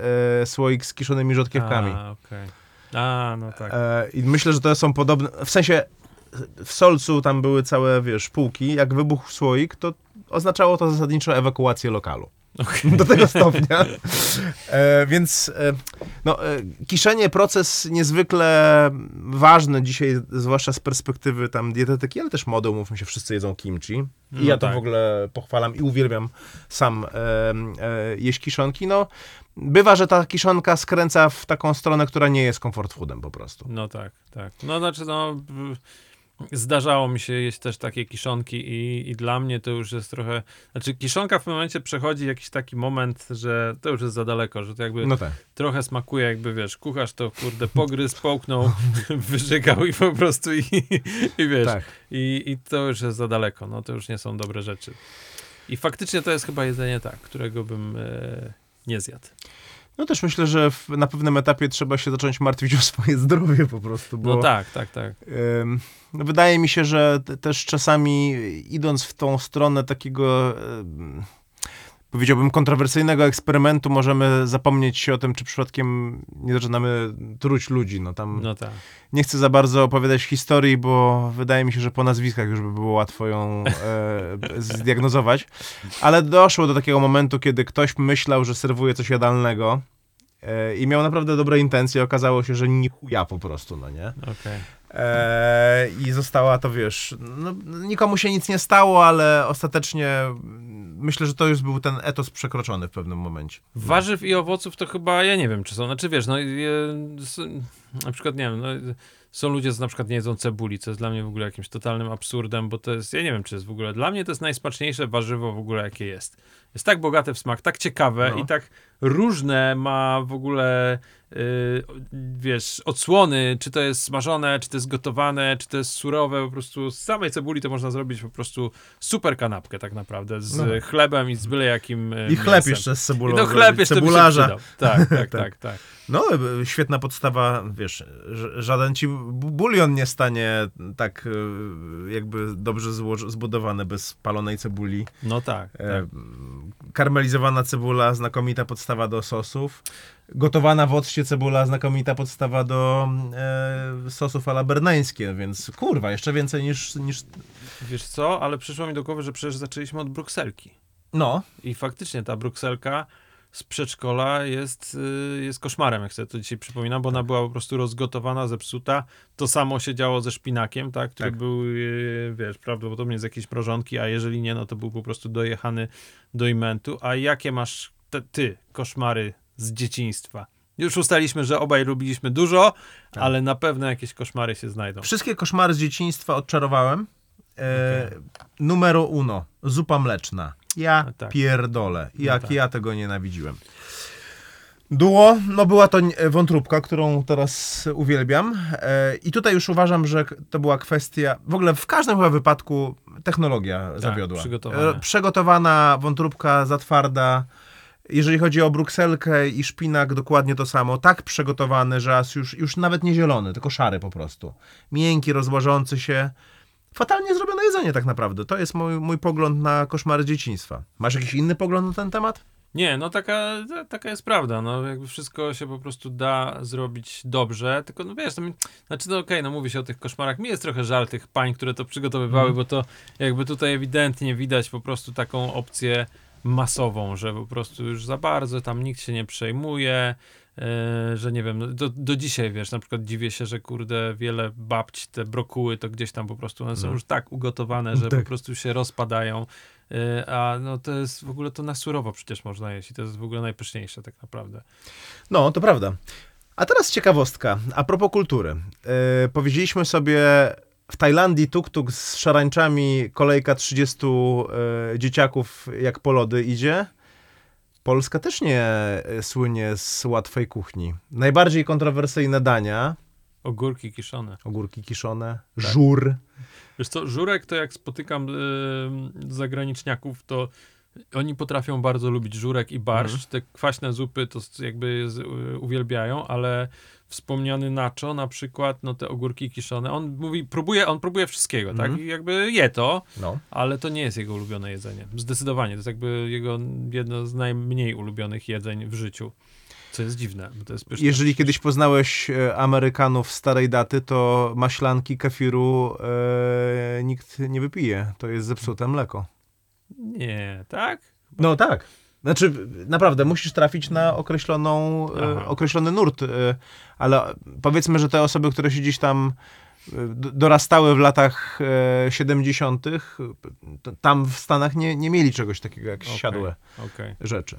e, słoik z kiszonymi rzodkiewkami. A, okej. A, no tak. E, I myślę, że to są podobne. W sensie w Solcu tam były całe, wiesz, półki. Jak wybuchł słoik, to oznaczało to zasadniczo ewakuację lokalu. Okej. Do tego stopnia. E, więc e, no, e, kiszenie proces niezwykle ważny dzisiaj, zwłaszcza z perspektywy tam dietetyki, ale też mody, umówmy się, wszyscy jedzą kimchi. I No ja to tak. w ogóle pochwalam i uwielbiam sam e, e, jeść kiszonki. No, bywa, że ta kiszonka skręca w taką stronę, która nie jest comfort foodem po prostu. No tak, tak. No znaczy, no. Zdarzało mi się jeść też takie kiszonki i, i dla mnie to już jest trochę... Znaczy kiszonka w pewnym momencie przechodzi jakiś taki moment, że to już jest za daleko, że to jakby No tak. trochę smakuje jakby, wiesz, kucharz to kurde pogryzł, połknął, <laughs> wyżygał i po prostu i, i wiesz, tak. i, i to już jest za daleko, no to już nie są dobre rzeczy. I faktycznie to jest chyba jedzenie tak, którego bym e, nie zjadł. No też myślę, że w, na pewnym etapie trzeba się zacząć martwić o swoje <laughs> zdrowie po prostu, bo No tak, tak, tak. Ym, no wydaje mi się, że te, też czasami idąc w tą stronę takiego, ym, powiedziałbym, kontrowersyjnego eksperymentu, możemy zapomnieć się o tym, czy przypadkiem nie zaczynamy truć ludzi. No tam No tak. nie chcę za bardzo opowiadać historii, bo wydaje mi się, że po nazwiskach już by było łatwo ją e, <laughs> zdiagnozować. Ale doszło do takiego momentu, kiedy ktoś myślał, że serwuje coś jadalnego. e, I miał naprawdę dobre intencje, okazało się, że nie chuja po prostu, no nie? Okej. Eee, I została to, wiesz, no, nikomu się nic nie stało, ale ostatecznie mm, myślę, że to już był ten etos przekroczony w pewnym momencie. Warzyw i owoców to chyba, ja nie wiem, czy są, znaczy wiesz, no je, na przykład, nie wiem, no, są ludzie, co na przykład nie jedzą cebuli, co jest dla mnie w ogóle jakimś totalnym absurdem, bo to jest, ja nie wiem, czy jest w ogóle, dla mnie to jest najsmaczniejsze warzywo w ogóle, jakie jest. Jest tak bogate w smak, tak ciekawe No. i tak różne ma w ogóle, wiesz, odsłony, czy to jest smażone, czy to jest gotowane, czy to jest surowe, po prostu z samej cebuli to można zrobić po prostu super kanapkę tak naprawdę, z No. chlebem i z byle jakim y, I chleb mięsem. jeszcze z cebulą. I do chleb jeszcze cebularza. By przydał. <laughs> Tak, tak, tak, tak. No, e, świetna podstawa, wiesz, żaden ci bu- bulion nie stanie tak jakby dobrze zbudowany bez palonej cebuli. No tak. tak. E, Karmelizowana cebula, znakomita podstawa do sosów. Gotowana w occie cebula, znakomita podstawa do e, sosów ala berneńskie, więc kurwa, jeszcze więcej niż, niż... Wiesz co, ale przyszło mi do głowy, że przecież zaczęliśmy od brukselki. No, I faktycznie ta brukselka z przedszkola jest, y, jest koszmarem, jak sobie to dzisiaj przypominam, bo ona była po prostu rozgotowana, zepsuta. To samo się działo ze szpinakiem, tak, który Tak. był, y, wiesz, prawdopodobnie z jakiejś mrożonki, a jeżeli nie, no to był po prostu dojechany do imentu. A jakie masz te, ty koszmary z dzieciństwa? Już ustaliśmy, że obaj lubiliśmy dużo, Tak. ale na pewno jakieś koszmary się znajdą. wszystkie koszmary z dzieciństwa odczarowałem. E, Numero uno, zupa mleczna. Ja No tak. pierdolę, jak tak. ja tego nienawidziłem. Duo, no była to e, wątróbka, którą teraz uwielbiam. E, I tutaj już uważam, że to była kwestia, w ogóle w każdym chyba wypadku technologia zawiodła. przygotowanie. E, Przygotowana wątróbka za twarda. Jeżeli chodzi o brukselkę i szpinak, dokładnie to samo. Tak przygotowany, że aż już, już nawet nie zielony, tylko szary po prostu. Miękki, rozłażący się. fatalnie zrobione jedzenie tak naprawdę. To jest mój, mój pogląd na koszmary dzieciństwa. Masz jakiś inny pogląd na ten temat? Nie, no taka, taka jest prawda, no jakby wszystko się po prostu da zrobić dobrze, tylko no wiesz, to mi, znaczy no okej, no mówi się o tych koszmarach, mi jest trochę żal tych pań, które to przygotowywały, bo to jakby tutaj ewidentnie widać po prostu taką opcję masową, że po prostu już za bardzo tam nikt się nie przejmuje, e, że nie wiem, no do, do dzisiaj wiesz, na przykład dziwię się, że kurde wiele babci, te brokuły to gdzieś tam po prostu, one są No. już tak ugotowane, że Tak. po prostu się rozpadają. E, A no to jest w ogóle to na surowo przecież można jeść i to jest w ogóle najpyszniejsze tak naprawdę. No, to prawda. A teraz ciekawostka. A propos kultury. Yy, powiedzieliśmy sobie w Tajlandii tuk-tuk z szarańczami, kolejka 30 yy, dzieciaków jak po lody idzie. Polska też nie yy, słynie z łatwej kuchni. Najbardziej kontrowersyjne dania, Ogórki kiszone. ogórki kiszone, Tak. żur. Wiesz co, żurek to jak spotykam y, zagraniczniaków, to oni potrafią bardzo lubić żurek i barszcz. Te kwaśne zupy to jakby z, y, uwielbiają, ale wspomniany nacho na przykład, no te ogórki kiszone, on mówi, próbuje, on próbuje wszystkiego, tak? Mhm. I jakby je to, No. ale to nie jest jego ulubione jedzenie. Zdecydowanie, to jest jakby jego jedno z najmniej ulubionych jedzeń w życiu. Co jest dziwne, to jest pyszne. Jeżeli kiedyś poznałeś e, Amerykanów starej daty, to maślanki kefiru e, nikt nie wypije. To jest zepsute mleko. Nie, tak? No tak. Znaczy, naprawdę, musisz trafić na określoną, e, określony nurt, e, ale powiedzmy, że te osoby, które się gdzieś tam e, dorastały w latach e, 70., e, t- tam w Stanach nie, nie mieli czegoś takiego jak Okej. siadłe Okej. rzeczy.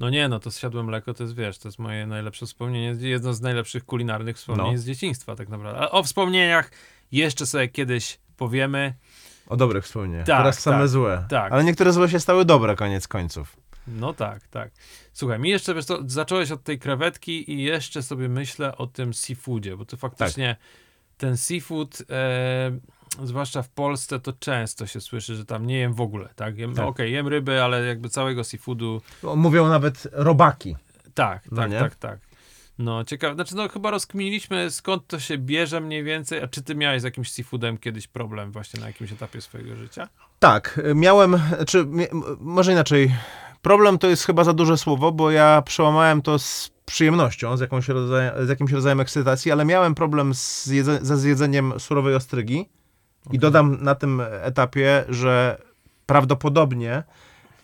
No nie, no to zsiadłe mleko to jest, wiesz, to jest moje najlepsze wspomnienie, jedno z najlepszych kulinarnych wspomnień No. z dzieciństwa tak naprawdę. A o wspomnieniach jeszcze sobie kiedyś powiemy. O dobrych wspomnieniach. Tak, Teraz same tak, złe. tak. Ale niektóre złe się stały dobre koniec końców. No tak, tak. Słuchaj, mi jeszcze, wiesz co, zacząłeś od tej krewetki i jeszcze sobie myślę o tym seafoodzie, bo to faktycznie ten seafood, e, zwłaszcza w Polsce, to często się słyszy, że tam nie jem w ogóle, tak? Jem, Tak. Okej, jem ryby, ale jakby całego seafoodu Mówią nawet robaki. Tak, No tak, nie? tak, tak. No, ciekawe. Znaczy, no chyba rozkminiliśmy, skąd to się bierze mniej więcej. A czy ty miałeś z jakimś seafoodem kiedyś problem właśnie na jakimś etapie swojego życia? Tak, miałem, czy m- może inaczej. Problem to jest chyba za duże słowo, bo ja przełamałem to z przyjemnością, z, jakąś rodzajem, z jakimś rodzajem ekscytacji, ale miałem problem z jedze, ze zjedzeniem surowej ostrygi i dodam na tym etapie, że prawdopodobnie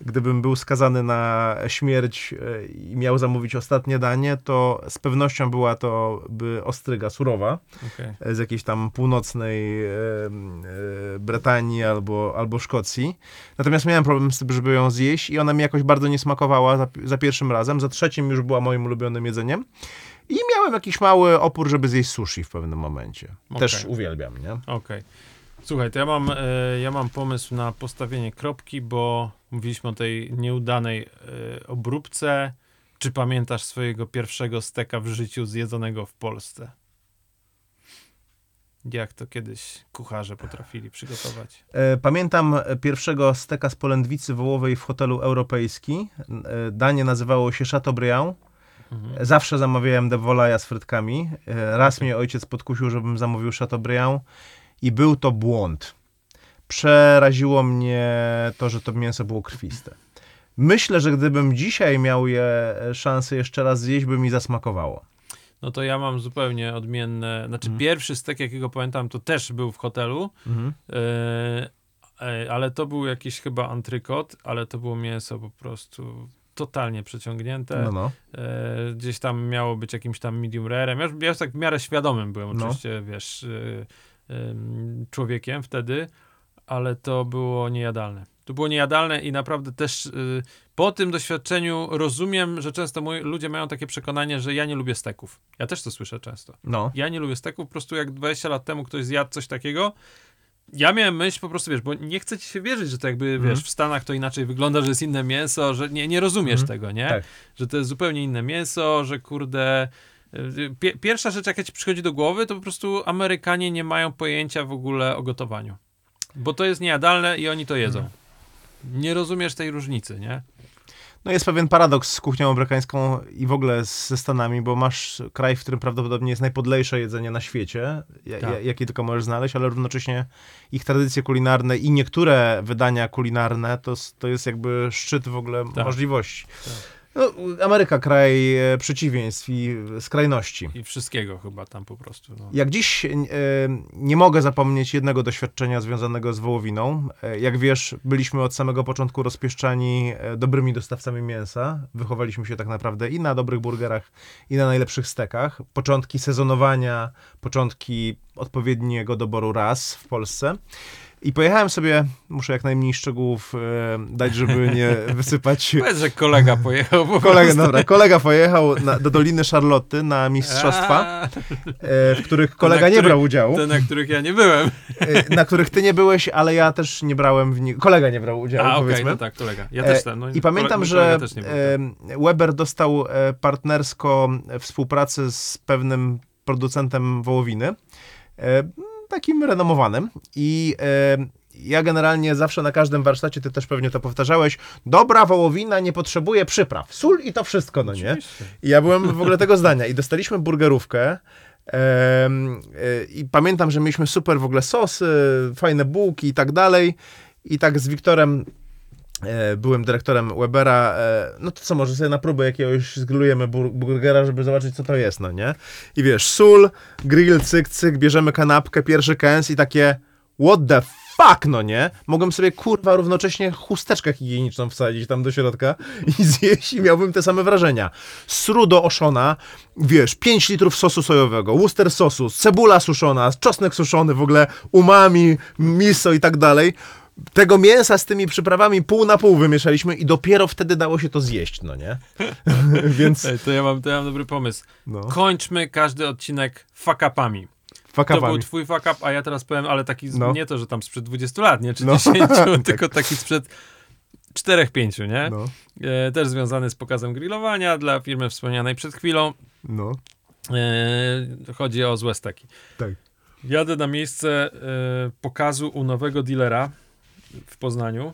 gdybym był skazany na śmierć e, i miał zamówić ostatnie danie, to z pewnością była to by ostryga surowa Okej. z jakiejś tam północnej e, e, Brytanii albo, albo Szkocji. Natomiast miałem problem z tym, żeby ją zjeść i ona mi jakoś bardzo nie smakowała za, za pierwszym razem. Za trzecim już była moim ulubionym jedzeniem. I miałem jakiś mały opór, żeby zjeść sushi w pewnym momencie. Też Okej. uwielbiam, nie? Okej. Słuchaj, to ja mam, e, ja mam pomysł na postawienie kropki, bo mówiliśmy o tej nieudanej e, obróbce. Czy pamiętasz swojego pierwszego steka w życiu zjedzonego w Polsce? Jak to kiedyś kucharze potrafili przygotować? E, Pamiętam pierwszego steka z polędwicy wołowej w hotelu europejski. E, Danie nazywało się Chateaubriand. Mhm. Zawsze zamawiałem de volaja z frytkami. Raz mnie ojciec podkusił, żebym zamówił Chateaubriand i był to błąd. Przeraziło mnie to, że to mięso było krwiste. Myślę, że gdybym dzisiaj miał je e, szansę jeszcze raz zjeść, by mi zasmakowało. No to ja mam zupełnie odmienne. Znaczy, Mhm. pierwszy stek, jakiego pamiętam, to też był w hotelu, e, e, ale to był jakiś chyba antrykot, ale to było mięso po prostu totalnie przeciągnięte. No, no. E, gdzieś tam miało być jakimś tam medium rarem. Ja, już- ja już tak w miarę świadomym byłem, No. oczywiście, wiesz, e, em, człowiekiem wtedy, ale to było niejadalne. To było niejadalne i naprawdę też y, po tym doświadczeniu rozumiem, że często moi, ludzie mają takie przekonanie, że ja nie lubię steków. Ja też to słyszę często. no. Ja nie lubię steków, po prostu jak 20 lat temu ktoś zjadł coś takiego, ja miałem myśl po prostu, wiesz, bo nie chcę ci się wierzyć, że to jakby, Mhm. wiesz, w Stanach to inaczej wygląda, że jest inne mięso, że nie, nie rozumiesz Mhm. tego, nie? Tak. Że to jest zupełnie inne mięso, że kurde... y, Pie, pierwsza rzecz, jaka ci przychodzi do głowy, to po prostu Amerykanie nie mają pojęcia w ogóle o gotowaniu. Bo to jest niejadalne i oni to jedzą. Nie rozumiesz tej różnicy, nie? No jest pewien paradoks z kuchnią amerykańską i w ogóle ze Stanami, bo masz kraj, w którym prawdopodobnie jest najpodlejsze jedzenie na świecie, Tak. ja, jakie tylko możesz znaleźć, ale równocześnie ich tradycje kulinarne i niektóre wydania kulinarne to, to jest jakby szczyt w ogóle Tak. możliwości. No, Ameryka, kraj e, przeciwieństw i skrajności. I wszystkiego chyba tam po prostu. No. Jak dziś e, nie mogę zapomnieć jednego doświadczenia związanego z wołowiną. E, jak wiesz, byliśmy od samego początku rozpieszczani e, dobrymi dostawcami mięsa. Wychowaliśmy się tak naprawdę i na dobrych burgerach, i na najlepszych stekach. Początki sezonowania, początki odpowiedniego doboru ras w Polsce. I pojechałem sobie, muszę jak najmniej szczegółów e, dać, żeby <laughs> nie wysypać Powiedz, że kolega pojechał po Kolega, dobra, kolega pojechał na, do Doliny Charlotte na mistrzostwa, e, w których kolega nie brał udziału, Te, na których ja nie byłem. e, na których ty nie byłeś, ale ja też nie brałem w nich. Kolega nie brał udziału, A, okej, powiedzmy. no tak, kolega. Ja E, też ten. No, I pamiętam, że tak. e, Weber dostał e, partnersko współpracę z pewnym producentem wołowiny, takim renomowanym i ja generalnie zawsze na każdym warsztacie, ty też pewnie to powtarzałeś, dobra wołowina nie potrzebuje przypraw, sól i to wszystko, no nie? I ja byłem w ogóle tego zdania. I dostaliśmy burgerówkę e, i pamiętam, że mieliśmy super w ogóle sosy, fajne bułki i tak dalej. I tak z Wiktorem byłem dyrektorem Webera, e, no to co, może sobie na próbę jakiegoś zgrillujemy bur- burgera, żeby zobaczyć, co to jest, no nie? I wiesz, sól, grill, cyk, cyk, bierzemy kanapkę, pierwszy kęs i takie what the fuck, no nie? Mogłem sobie, kurwa, równocześnie chusteczkę higieniczną wsadzić tam do środka i <laughs> zjeść i miałbym te same wrażenia. Sru do oszona, wiesz, 5 litrów sosu sojowego, Worcester sosu, cebula suszona, czosnek suszony, w ogóle umami, miso i tak dalej. Tego mięsa z tymi przyprawami pół na pół wymieszaliśmy i dopiero wtedy dało się to zjeść, no nie? <laughs> Więc, Ej, to, ja mam, to ja mam dobry pomysł. no, Kończmy każdy odcinek fuck-upami. To był fakapami. twój fuck up, a ja teraz powiem, ale taki, No. nie to, że tam sprzed 20 lat, nie, czy No. 10, <laughs> <laughs> tylko taki sprzed 4-5, nie? No, E, też związany z pokazem grillowania dla firmy wspomnianej przed chwilą. no, E, chodzi o złe steki. tak. Jadę na miejsce e, pokazu u nowego dealera w Poznaniu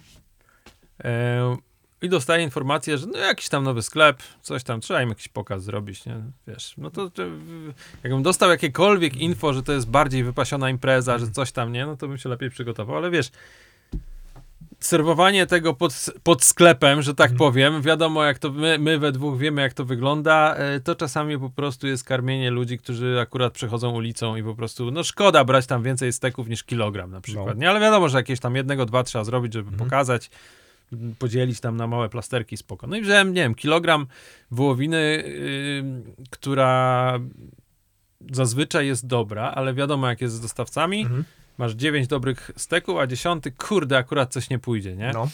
e, i dostaję informację, że no jakiś tam nowy sklep, coś tam, trzeba im jakiś pokaz zrobić, nie? Wiesz, no to, to jakbym dostał jakiekolwiek info, że to jest bardziej wypasiona impreza, że coś tam, nie? No to bym się lepiej przygotował, ale wiesz, serwowanie tego pod, pod sklepem, że tak powiem, wiadomo jak to, my, my we dwóch wiemy jak to wygląda, e, to czasami po prostu jest karmienie ludzi, którzy akurat przechodzą ulicą i po prostu, no szkoda brać tam więcej steków niż kilogram na przykład, No. nie? Ale wiadomo, że jakieś tam jednego, dwa trzeba zrobić, żeby pokazać, m, podzielić tam na małe plasterki, spoko. No i wziąłem, nie wiem, kilogram wołowiny, yy, która zazwyczaj jest dobra, ale wiadomo jak jest z dostawcami, Mhm. Masz dziewięć dobrych steków, a dziesiąty, kurde, akurat coś nie pójdzie, nie? No.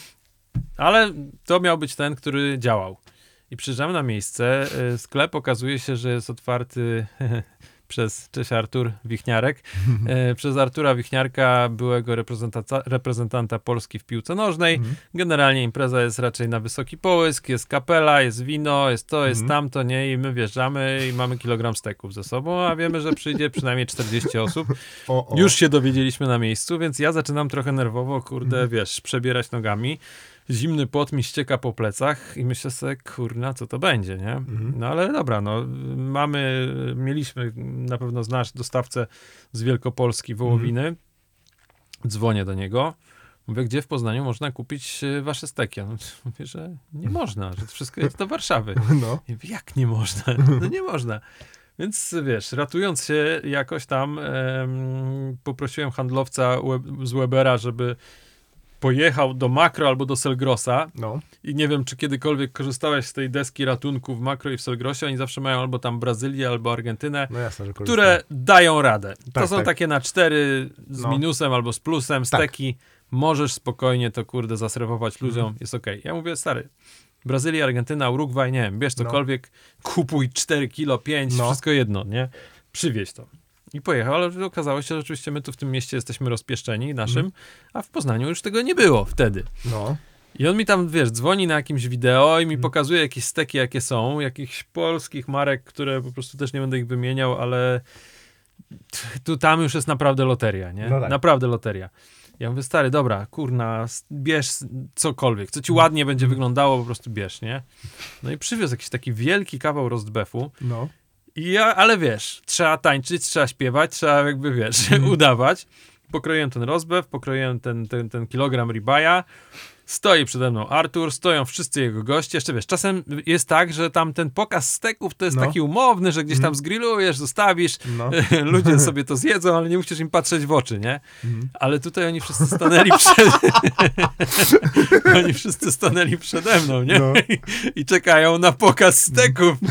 Ale to miał być ten, który działał. I przyjeżdżamy na miejsce. y, Sklep okazuje się, że jest otwarty <laughs> przez, cześć Artur Wichniarek, y, <laughs> przez Artura Wichniarka, byłego reprezentanta, reprezentanta Polski w piłce nożnej. Mhm. Generalnie impreza jest raczej na wysoki połysk, jest kapela, jest wino, jest to, jest Mhm. tamto, nie? I my wjeżdżamy i mamy kilogram steków ze sobą, a wiemy, że przyjdzie przynajmniej 40 osób. <laughs> O, o. Już się dowiedzieliśmy na miejscu, więc ja zaczynam trochę nerwowo, kurde, Mhm. wiesz, przebierać nogami. Zimny pot mi ścieka po plecach i myślę sobie, kurna, co to będzie, nie? Mhm. No ale dobra, no mamy, mieliśmy, na pewno znasz dostawcę z Wielkopolski wołowiny. Mhm. Dzwonię do niego. Mówię, gdzie w Poznaniu można kupić e, wasze steki? On <laughs> mówi, że nie można, że to wszystko jest do Warszawy. <laughs> No. Mówię, jak nie można? No nie można. Więc wiesz, ratując się jakoś tam, em, poprosiłem handlowca Web- z Webera, żeby pojechał do Makro albo do Selgrosa No. i nie wiem, czy kiedykolwiek korzystałeś z tej deski ratunku w Makro i w Selgrosie, oni zawsze mają albo tam Brazylię, albo Argentynę, No jasne, które dają radę. to Tak, są tak. takie na cztery z No. minusem albo z plusem Tak. steki. Możesz spokojnie to kurde zaserwować ludziom, Mhm. jest okej. Ja mówię, stary, Brazylia, Argentyna, Urugwaj, nie wiem, bierz No. cokolwiek, kupuj 4 kilo, 5, No. wszystko jedno, nie? Przywieź to. I pojechał, ale okazało się, że oczywiście my tu w tym mieście jesteśmy rozpieszczeni naszym, Mhm. a w Poznaniu już tego nie było wtedy. No. I on mi tam, wiesz, dzwoni na jakimś wideo i mi Mhm. pokazuje jakieś steki, jakie są, jakichś polskich marek, które po prostu też nie będę ich wymieniał, ale tu tam już jest naprawdę loteria, nie? No tak. Naprawdę loteria. Ja mówię, stary, dobra, kurna, bierz cokolwiek, co ci ładnie będzie wyglądało, po prostu bierz, nie? No i przywiózł jakiś taki wielki kawał roastbefu No. Ja, ale wiesz, trzeba tańczyć, trzeba śpiewać, trzeba jakby, wiesz, <laughs> udawać. Pokroiłem ten rozbew, pokroiłem ten, ten, ten kilogram ribaja, stoi przede mną Artur, stoją wszyscy jego goście, jeszcze wiesz, czasem jest tak, że tam ten pokaz steków to jest No. taki umowny, że gdzieś tam zgrillujesz, zostawisz, No. <laughs> ludzie sobie to zjedzą, ale nie musisz im patrzeć w oczy, nie? Mhm. Ale tutaj oni wszyscy stanęli przed... <laughs> oni wszyscy stanęli przede mną, nie? No. I, I czekają na pokaz steków. <laughs>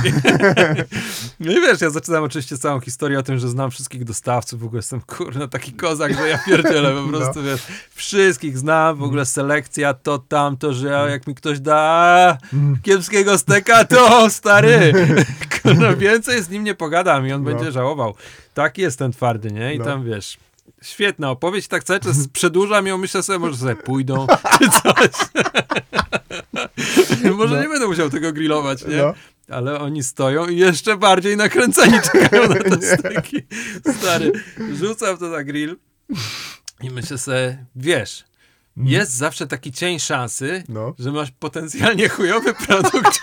No i wiesz, ja zaczynam oczywiście całą historię o tym, że znam wszystkich dostawców, w ogóle jestem, kurna, taki kozak, że ja pierdzielę po prostu, wiesz, wszystkich znam, w ogóle selekcja, to, tamto, że ja, jak mi ktoś da kiepskiego steka, to <laughs> stary, kurna, więcej z nim nie pogadam i on No. będzie żałował. Taki jest ten twardy, nie? I No. tam, wiesz, świetna opowieść, tak cały czas przedłużam ją, myślę sobie, może sobie pójdą, <laughs> czy coś. <laughs> może No. nie będę musiał tego grillować, nie? No. Ale oni stoją i jeszcze bardziej nakręceni czekają na te steki. Stary, rzucam to na grill i myślę sobie, wiesz, jest zawsze taki cień szansy, No. że masz potencjalnie chujowy produkt,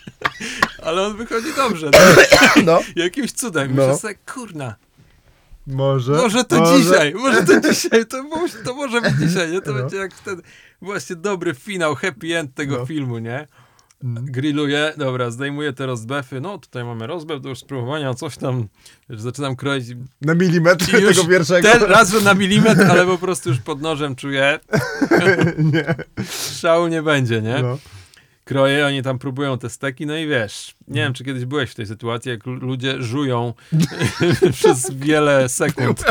<laughs> ale on wychodzi dobrze. No. <coughs> No. Jakimś cudem. No. Myślę sobie, kurna, Może. może to dzisiaj, może to <laughs> dzisiaj, to, może- to może być dzisiaj, nie? To No. będzie jak ten właśnie dobry finał, happy end tego No. filmu, nie? Mm. Grilluję, dobra, zdejmuję te rozbefy, no tutaj mamy rozbew do już spróbowania, coś tam, już zaczynam kroić Na milimetr tego pierwszego. ten raz, że na milimetr, ale po prostu już pod nożem czuję, <laughs> nie. szału nie będzie, nie? No. Kroję, oni tam próbują te steki, no i wiesz, nie wiem, czy kiedyś byłeś w tej sytuacji, jak lu- ludzie żują <laughs> przez wiele sekund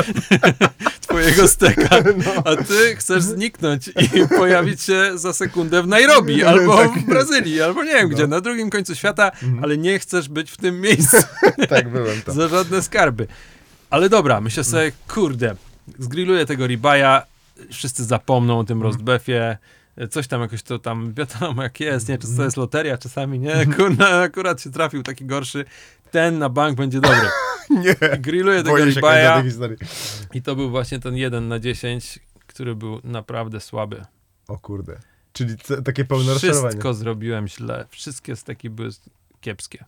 <laughs> twojego steka, <laughs> No. a ty chcesz zniknąć i <laughs> pojawić się za sekundę w Nairobi, albo Tak w. Brazylii, albo nie wiem gdzie, No. na drugim końcu świata, Mhm. ale nie chcesz być w tym miejscu <laughs> Tak, byłem tam. za żadne skarby. Ale dobra, myślę sobie, kurde, zgrilluję tego ribaja, wszyscy zapomną o tym roastbeffie, coś tam jakoś to tam, wiadomo jak jest, nie, czy to jest loteria czasami, nie, kurna, akurat się trafił taki gorszy, ten na bank będzie dobry. <laughs> Nie. I grilluję tego ribaja i to był właśnie ten jeden na 10, który był naprawdę słaby. O kurde. Czyli takie pełne rozczarowanie. Wszystko zrobiłem źle. Wszystkie steki były kiepskie.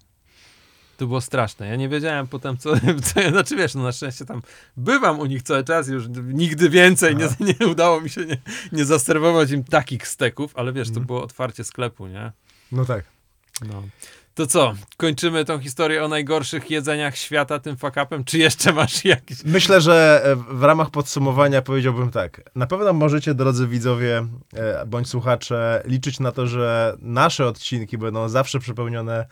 To było straszne. Ja nie wiedziałem potem, co, <laughs> co znaczy wiesz, no na szczęście tam bywam u nich cały czas, już nigdy więcej nie, <laughs> nie udało mi się nie, nie zaserwować im takich steków, ale wiesz, to Mhm. było otwarcie sklepu, nie? No tak. No. To co, kończymy tą historię o najgorszych jedzeniach świata tym fakapem, czy jeszcze masz jakiś... Myślę, że e, w ramach podsumowania powiedziałbym tak. Na pewno możecie, drodzy widzowie e, bądź słuchacze, liczyć na to, że nasze odcinki będą zawsze przepełnione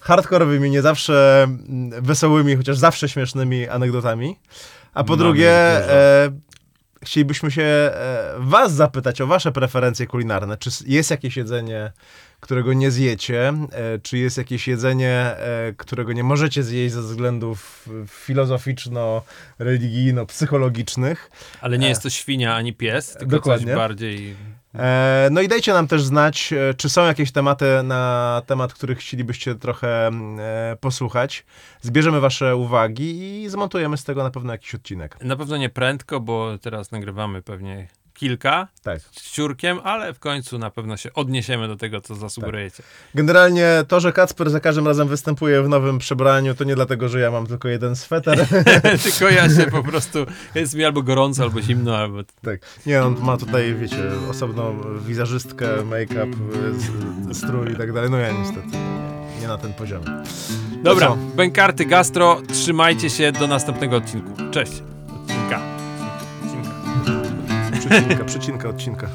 hardkorowymi, nie zawsze mm, wesołymi, chociaż zawsze śmiesznymi anegdotami. A po Mamy drugie, e, chcielibyśmy się e, was zapytać o wasze preferencje kulinarne. Czy jest jakieś jedzenie, którego nie zjecie? E, czy jest jakieś jedzenie, e, którego nie możecie zjeść ze względów filozoficzno-religijno-psychologicznych? Ale nie jest to świnia ani pies, tylko Dokładnie. coś bardziej... E, no i dajcie nam też znać, e, czy są jakieś tematy na temat, których chcielibyście trochę mm, e, posłuchać. Zbierzemy wasze uwagi i zmontujemy z tego na pewno jakiś odcinek. Na pewno nie prędko, bo teraz nagrywamy pewnie kilka Tak. z ciurkiem, ale w końcu na pewno się odniesiemy do tego, co zasugerujecie. Generalnie to, że Kacper za każdym razem występuje w nowym przebraniu, to nie dlatego, że ja mam tylko jeden sweter. <laughs> Tylko ja się po prostu, jest mi albo gorąco, albo zimno, albo... tak. Nie, on ma tutaj, wiecie, osobną wizerzystkę, make-up, strój i tak dalej. No ja niestety nie na ten poziom. Dobra, bękarty gastro, trzymajcie się do następnego odcinku. Cześć. Przecinka, przecinka odcinka.